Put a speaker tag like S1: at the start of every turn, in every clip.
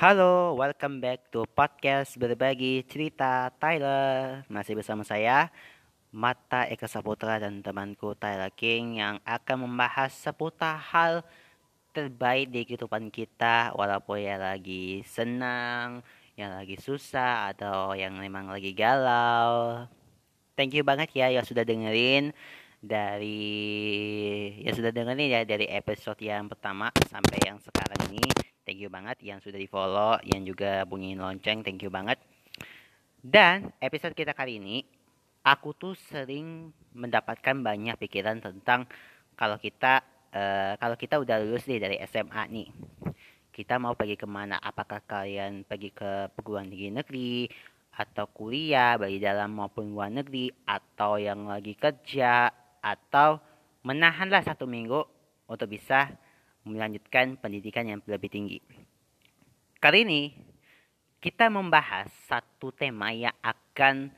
S1: Halo, welcome back to podcast berbagi cerita Tyler. Masih bersama saya, Mata Eka Saputra dan temanku Tyler King yang akan membahas seputar hal terbaik di kehidupan kita walaupun ya lagi senang, yang lagi susah atau yang memang lagi galau. Thank you banget ya yang sudah dengerin dari ya sudah dengerin ya dari episode yang pertama sampai yang sekarang ini thank you banget yang sudah di follow yang juga bunyiin lonceng thank you banget. Dan episode kita kali ini aku tuh sering mendapatkan banyak pikiran tentang kalau kita uh, kalau kita udah lulus nih dari SMA nih kita mau pergi ke mana? Apakah kalian pergi ke perguruan tinggi negeri atau kuliah baik dalam maupun luar negeri atau yang lagi kerja atau menahanlah satu minggu untuk bisa melanjutkan pendidikan yang lebih tinggi. Kali ini kita membahas satu tema yang akan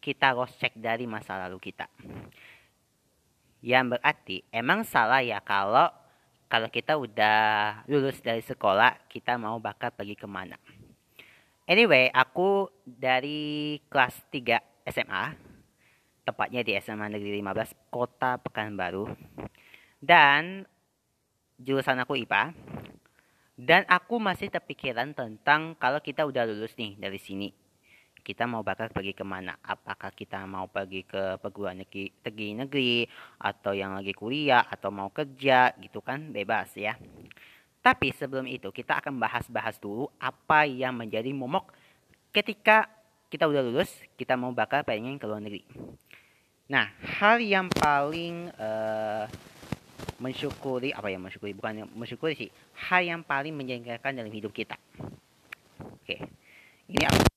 S1: kita cross check dari masa lalu kita. Yang berarti emang salah ya kalau kalau kita udah lulus dari sekolah kita mau bakal pergi ke mana. Anyway, aku dari kelas 3 SMA tepatnya di SMA Negeri 15 Kota Pekanbaru. Dan jurusan aku IPA. Dan aku masih terpikiran tentang kalau kita udah lulus nih dari sini. Kita mau bakal pergi ke mana? Apakah kita mau pergi ke perguruan negeri, negeri, negeri atau yang lagi kuliah atau mau kerja gitu kan bebas ya. Tapi sebelum itu kita akan bahas-bahas dulu apa yang menjadi momok ketika kita udah lulus, kita mau bakal pengen ke luar negeri. Nah, hal yang paling uh, mensyukuri apa ya mensyukuri bukan mensyukuri sih, hal yang paling menjengkelkan dalam hidup kita. Oke. Ini apa?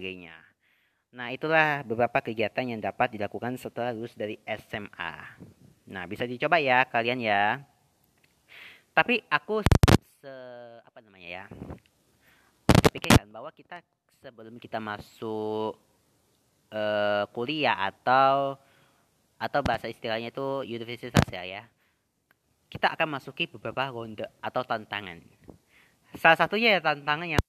S1: Sebagainya. Nah, itulah beberapa kegiatan yang dapat dilakukan setelah lulus dari SMA. Nah, bisa dicoba ya kalian ya. Tapi aku se apa namanya ya? Pikirkan bahwa kita sebelum kita masuk uh, kuliah atau atau bahasa istilahnya itu universitas ya ya. Kita akan masuki beberapa ronde atau tantangan. Salah satunya ya tantangan yang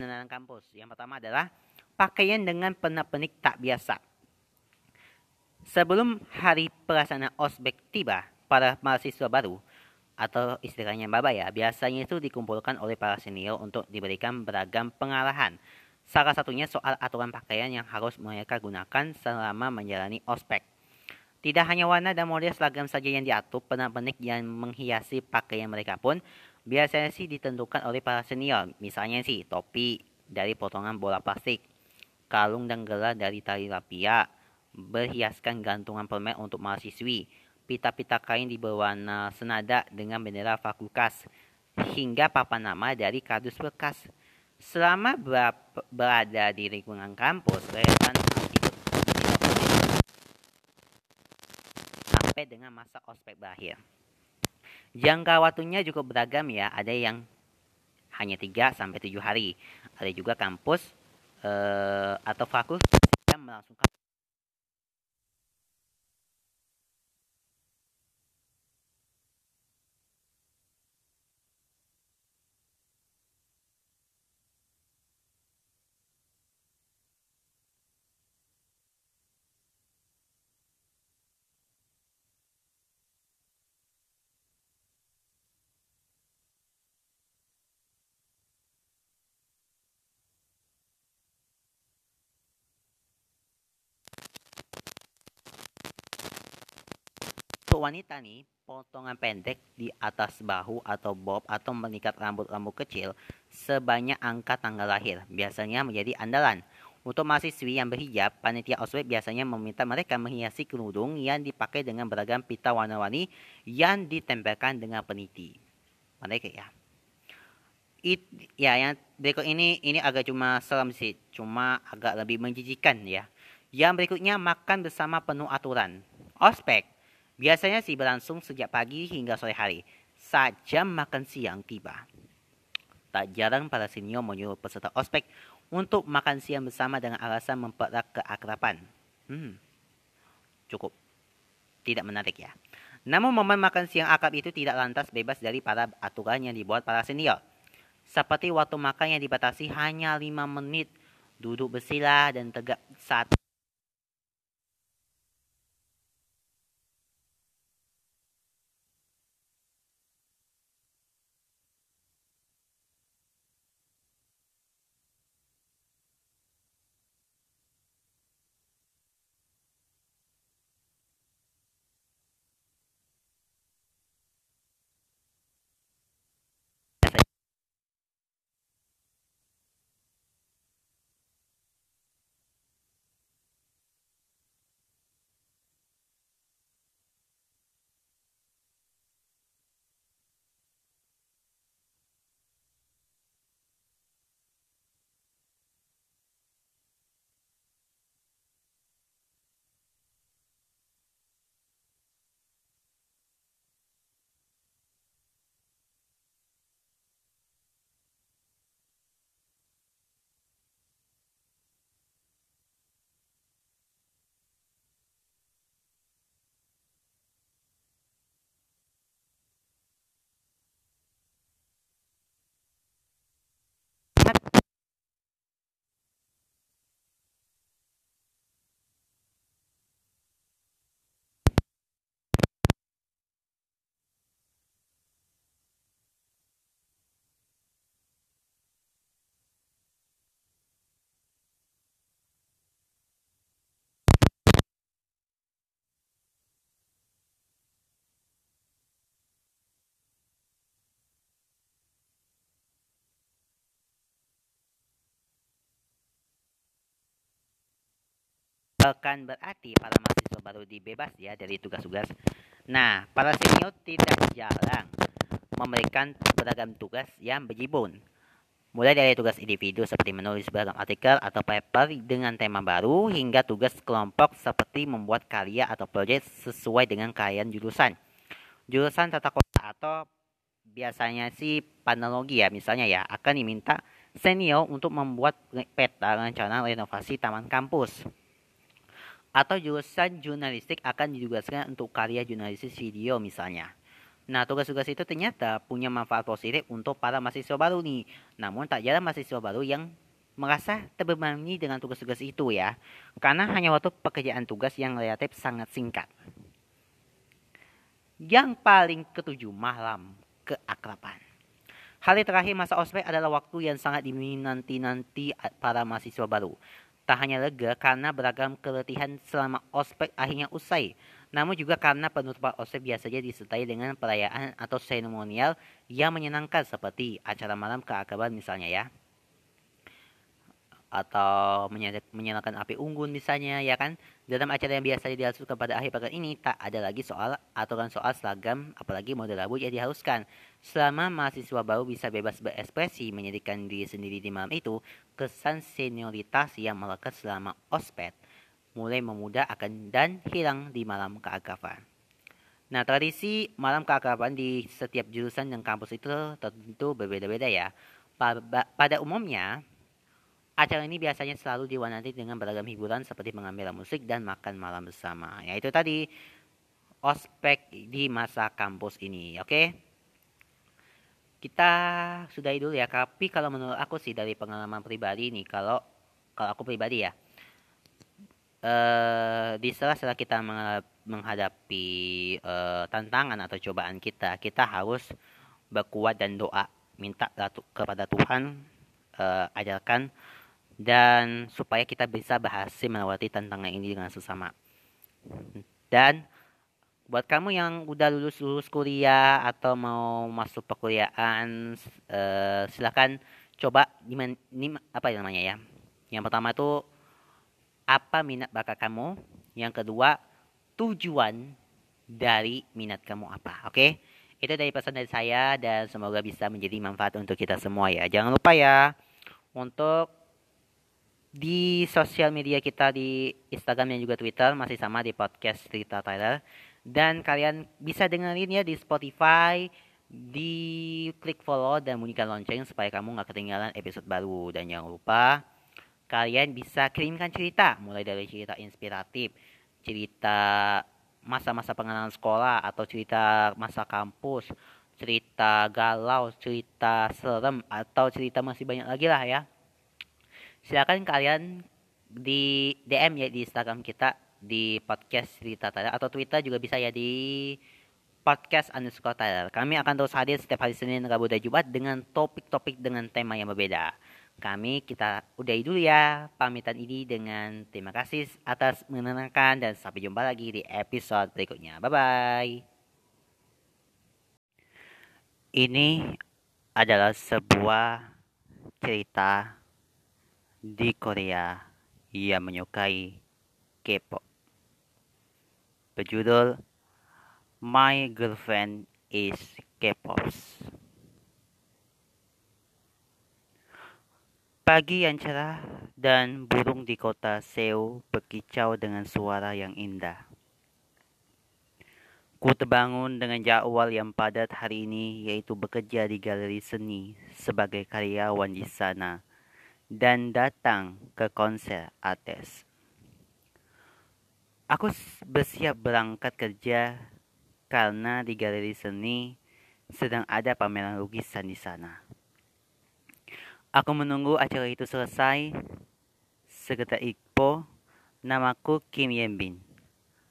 S1: pengenalan kampus. Yang pertama adalah pakaian dengan penak-penik tak biasa. Sebelum hari pelaksanaan ospek tiba, para mahasiswa baru atau istilahnya baba ya, biasanya itu dikumpulkan oleh para senior untuk diberikan beragam pengarahan. Salah satunya soal aturan pakaian yang harus mereka gunakan selama menjalani ospek. Tidak hanya warna dan model seragam saja yang diatur, penak-penik yang menghiasi pakaian mereka pun biasanya sih ditentukan oleh para senior. Misalnya sih topi dari potongan bola plastik, kalung dan gelar dari tali lapia, berhiaskan gantungan permen untuk mahasiswi, pita-pita kain di berwarna senada dengan bendera fakultas, hingga papan nama dari kardus bekas. Selama berada di lingkungan kampus, kelihatan sampai dengan masa ospek berakhir. Jangka waktunya cukup beragam ya, ada yang hanya 3 sampai 7 hari. Ada juga kampus eh, atau fakultas yang melangsungkan Untuk wanita nih, potongan pendek di atas bahu atau bob atau mengikat rambut-rambut kecil sebanyak angka tanggal lahir biasanya menjadi andalan. Untuk mahasiswi yang berhijab, panitia ospek biasanya meminta mereka menghiasi kerudung yang dipakai dengan beragam pita warna-warni yang ditempelkan dengan peniti. Mereka ya. It, ya yang berikut ini ini agak cuma seram sih, cuma agak lebih menjijikan ya. Yang berikutnya makan bersama penuh aturan. Ospek Biasanya sih berlangsung sejak pagi hingga sore hari, saat jam makan siang tiba. Tak jarang para senior menyuruh peserta ospek untuk makan siang bersama dengan alasan mempererat keakraban. Hmm, cukup. Tidak menarik ya. Namun momen makan siang akrab itu tidak lantas bebas dari para aturan yang dibuat para senior. Seperti waktu makan yang dibatasi hanya 5 menit, duduk bersila dan tegak saat Bukan berarti para mahasiswa baru dibebas ya dari tugas-tugas. Nah, para senior tidak jarang memberikan beragam tugas yang berjibun. Mulai dari tugas individu seperti menulis beragam artikel atau paper dengan tema baru hingga tugas kelompok seperti membuat karya atau proyek sesuai dengan kalian jurusan. Jurusan tata kota atau biasanya sih panologi ya misalnya ya akan diminta senior untuk membuat peta rencana renovasi taman kampus. Atau jurusan jurnalistik akan ditugaskan untuk karya jurnalistik video misalnya. Nah, tugas-tugas itu ternyata punya manfaat positif untuk para mahasiswa baru nih. Namun tak jarang mahasiswa baru yang merasa terbebani dengan tugas-tugas itu ya. Karena hanya waktu pekerjaan tugas yang relatif sangat singkat. Yang paling ketujuh, malam keakraban. Hari terakhir masa ospek adalah waktu yang sangat dinanti-nanti para mahasiswa baru. Tak hanya lega karena beragam keletihan selama ospek akhirnya usai, namun juga karena penutupan ospek biasanya disertai dengan perayaan atau seremonial yang menyenangkan seperti acara malam keakraban misalnya ya atau menyalakan api unggun misalnya ya kan? Dalam acara yang biasa dilakukan pada akhir pekan ini tak ada lagi soal aturan soal seragam apalagi model rambut yang diharuskan selama mahasiswa baru bisa bebas berekspresi menyediakan diri sendiri di malam itu kesan senioritas yang melekat selama ospek mulai memudar akan dan hilang di malam keakraban. Nah, tradisi malam keakraban di setiap jurusan dan kampus itu tentu berbeda-beda ya. Pada umumnya, Acara ini biasanya selalu diwarnai dengan beragam hiburan seperti mengambil musik dan makan malam bersama. Ya itu tadi ospek di masa kampus ini, oke? Kita sudah dulu ya, tapi kalau menurut aku sih dari pengalaman pribadi nih, kalau kalau aku pribadi ya, eh, di sela-sela kita menghadapi eh, tantangan atau cobaan kita, kita harus berkuat dan doa, minta kepada Tuhan eh, ajarkan dan supaya kita bisa berhasil melewati tantangan ini dengan sesama. Dan buat kamu yang udah lulus lulus kuliah atau mau masuk perkuliahan, uh, silakan coba ini apa namanya ya. Yang pertama itu apa minat bakat kamu. Yang kedua tujuan dari minat kamu apa. Oke? Okay? Itu dari pesan dari saya dan semoga bisa menjadi manfaat untuk kita semua ya. Jangan lupa ya untuk di sosial media kita di Instagram dan juga Twitter masih sama di podcast Cerita Tyler. Dan kalian bisa dengerin ya di Spotify di klik follow dan bunyikan lonceng supaya kamu nggak ketinggalan episode baru. Dan jangan lupa kalian bisa kirimkan cerita mulai dari cerita inspiratif cerita masa-masa pengenalan sekolah atau cerita masa kampus cerita galau cerita serem atau cerita masih banyak lagi lah ya silakan kalian di DM ya di Instagram kita di podcast cerita Tyler atau Twitter juga bisa ya di podcast underscore Tyler. Kami akan terus hadir setiap hari Senin, Rabu, dan Jumat dengan topik-topik dengan tema yang berbeda. Kami kita udah dulu ya pamitan ini dengan terima kasih atas menenangkan dan sampai jumpa lagi di episode berikutnya. Bye-bye. Ini adalah sebuah cerita di Korea ia menyukai K-pop. Berjudul My Girlfriend is K-pop. Pagi yang cerah dan burung di kota Seoul berkicau dengan suara yang indah. Ku terbangun dengan jadwal yang padat hari ini yaitu bekerja di galeri seni sebagai karyawan di sana dan datang ke konser artis. Aku bersiap berangkat kerja karena di galeri seni sedang ada pameran lukisan di sana. Aku menunggu acara itu selesai. Sekitar Iqbo, namaku Kim Bin.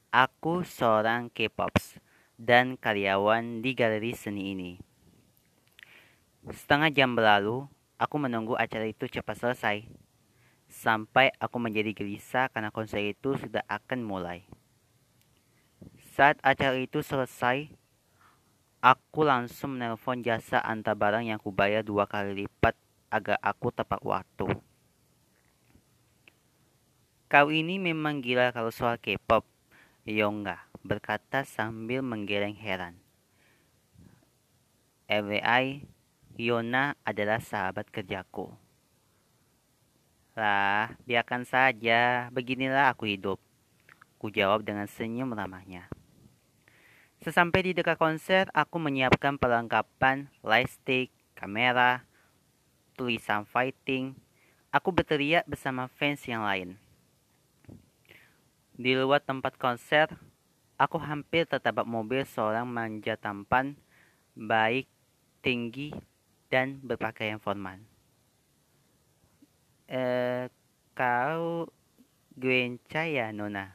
S1: Aku seorang K-pop dan karyawan di galeri seni ini. Setengah jam berlalu, Aku menunggu acara itu cepat selesai. Sampai aku menjadi gelisah karena konser itu sudah akan mulai. Saat acara itu selesai, aku langsung menelpon jasa antar barang yang kubayar dua kali lipat agar aku tepat waktu. Kau ini memang gila kalau soal K-pop. Yongga berkata sambil menggeleng heran. FYI, Yona adalah sahabat kerjaku. Lah, biarkan saja, beginilah aku hidup. Ku jawab dengan senyum ramahnya. Sesampai di dekat konser, aku menyiapkan perlengkapan, lightstick, kamera, tulisan fighting. Aku berteriak bersama fans yang lain. Di luar tempat konser, aku hampir tertabrak mobil seorang manja tampan, baik, tinggi, dan berpakaian formal. Eh, kau Gwenca ya, Nona?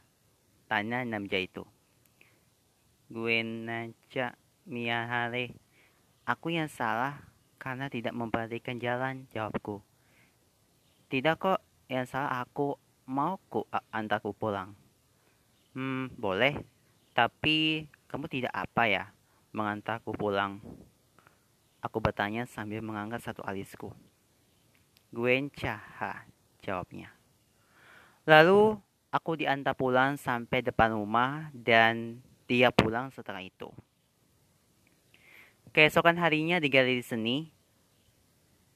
S1: Tanya Namja itu. Gwenca Miyahare. Aku yang salah karena tidak memperhatikan jalan, jawabku. Tidak kok, yang salah aku mau ku antarku pulang. Hmm, boleh. Tapi kamu tidak apa ya mengantarku pulang? Aku bertanya sambil mengangkat satu alisku. Gwen Caha, jawabnya. Lalu aku diantar pulang sampai depan rumah dan dia pulang setelah itu. Keesokan harinya di galeri seni,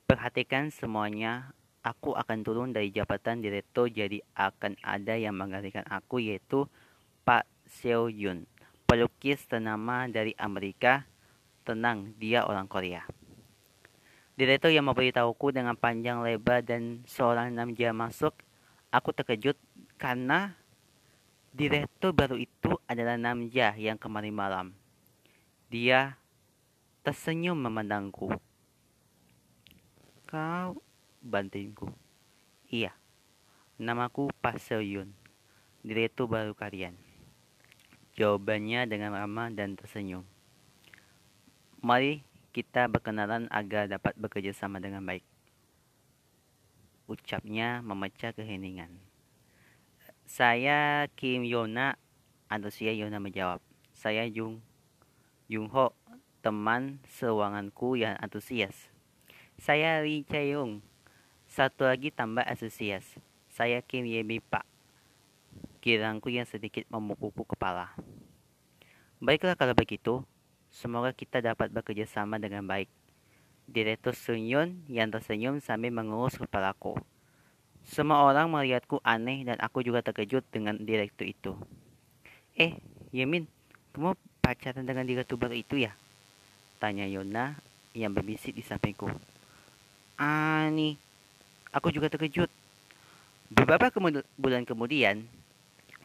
S1: perhatikan semuanya aku akan turun dari jabatan direktur jadi akan ada yang menggantikan aku yaitu Pak Seo Yun, pelukis ternama dari Amerika. Tenang, dia orang Korea. Direktur yang memberitahuku dengan panjang lebar dan seorang namja masuk, aku terkejut karena direktur baru itu adalah Namja yang kemarin malam. Dia tersenyum memandangku. Kau bantingku. Iya, namaku Pak Seo-yun, direktur baru kalian. Jawabannya dengan ramah dan tersenyum. Mari kita berkenalan agar dapat bekerja sama dengan baik. Ucapnya memecah keheningan. Saya Kim Yona, antusias Yona menjawab. Saya Jung Jung Ho, teman sewanganku yang antusias. Saya Lee Chae-young, satu lagi tambah antusias. Saya Kim Yemi Pak, kirangku yang sedikit memupuk kepala. Baiklah kalau begitu, semoga kita dapat bekerja sama dengan baik. Direktur Sunyun yang tersenyum sambil mengurus kepalaku. Semua orang melihatku aneh dan aku juga terkejut dengan direktur itu. Eh, Yemin, kamu pacaran dengan direktur baru itu ya? Tanya Yona yang berbisik di sampingku. Ah, nih, aku juga terkejut. Beberapa kemud bulan kemudian,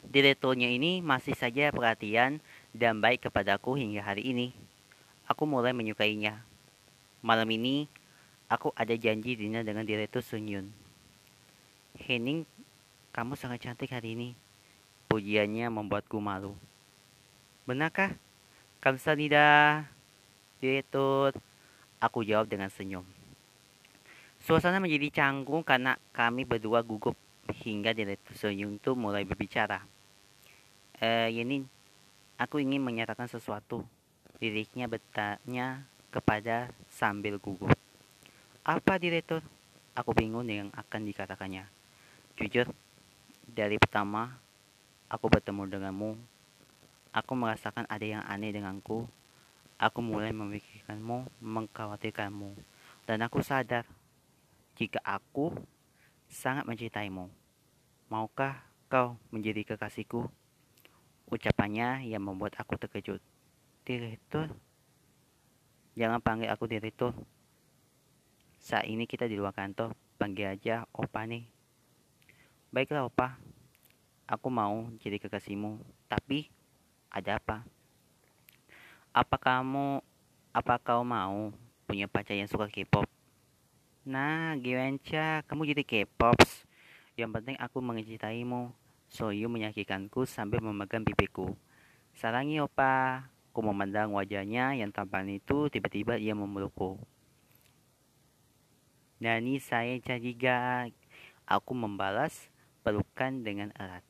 S1: Direkturnya ini masih saja perhatian dan baik kepadaku hingga hari ini. Aku mulai menyukainya. Malam ini, aku ada janji dinner dengan Direktur Sunyun. Henning, kamu sangat cantik hari ini. Pujiannya membuatku malu. Benarkah? Kamsahamnida, Direktur. Aku jawab dengan senyum. Suasana menjadi canggung karena kami berdua gugup hingga Direktur Sunyun itu mulai berbicara eh, Yenin, aku ingin menyatakan sesuatu. Liriknya bertanya kepada sambil gugup. Apa direktur? Aku bingung yang akan dikatakannya. Jujur, dari pertama aku bertemu denganmu, aku merasakan ada yang aneh denganku. Aku mulai memikirkanmu, mengkhawatirkanmu. Dan aku sadar, jika aku sangat mencintaimu, maukah kau menjadi kekasihku? Ucapannya yang membuat aku terkejut. Direktur? Jangan panggil aku direktur. Saat ini kita di luar kantor, panggil aja Opa nih. Baiklah Opa, aku mau jadi kekasihmu. Tapi, ada apa? Apa kamu, apa kau mau punya pacar yang suka K-pop? Nah, Giwenca, kamu jadi K-pops. Yang penting aku mencintaimu. Soyu menyakitkanku sambil memegang pipiku. Sarangi opa. Ku memandang wajahnya yang tampan itu tiba-tiba ia memelukku. Nani saya cariga. Aku membalas pelukan dengan erat.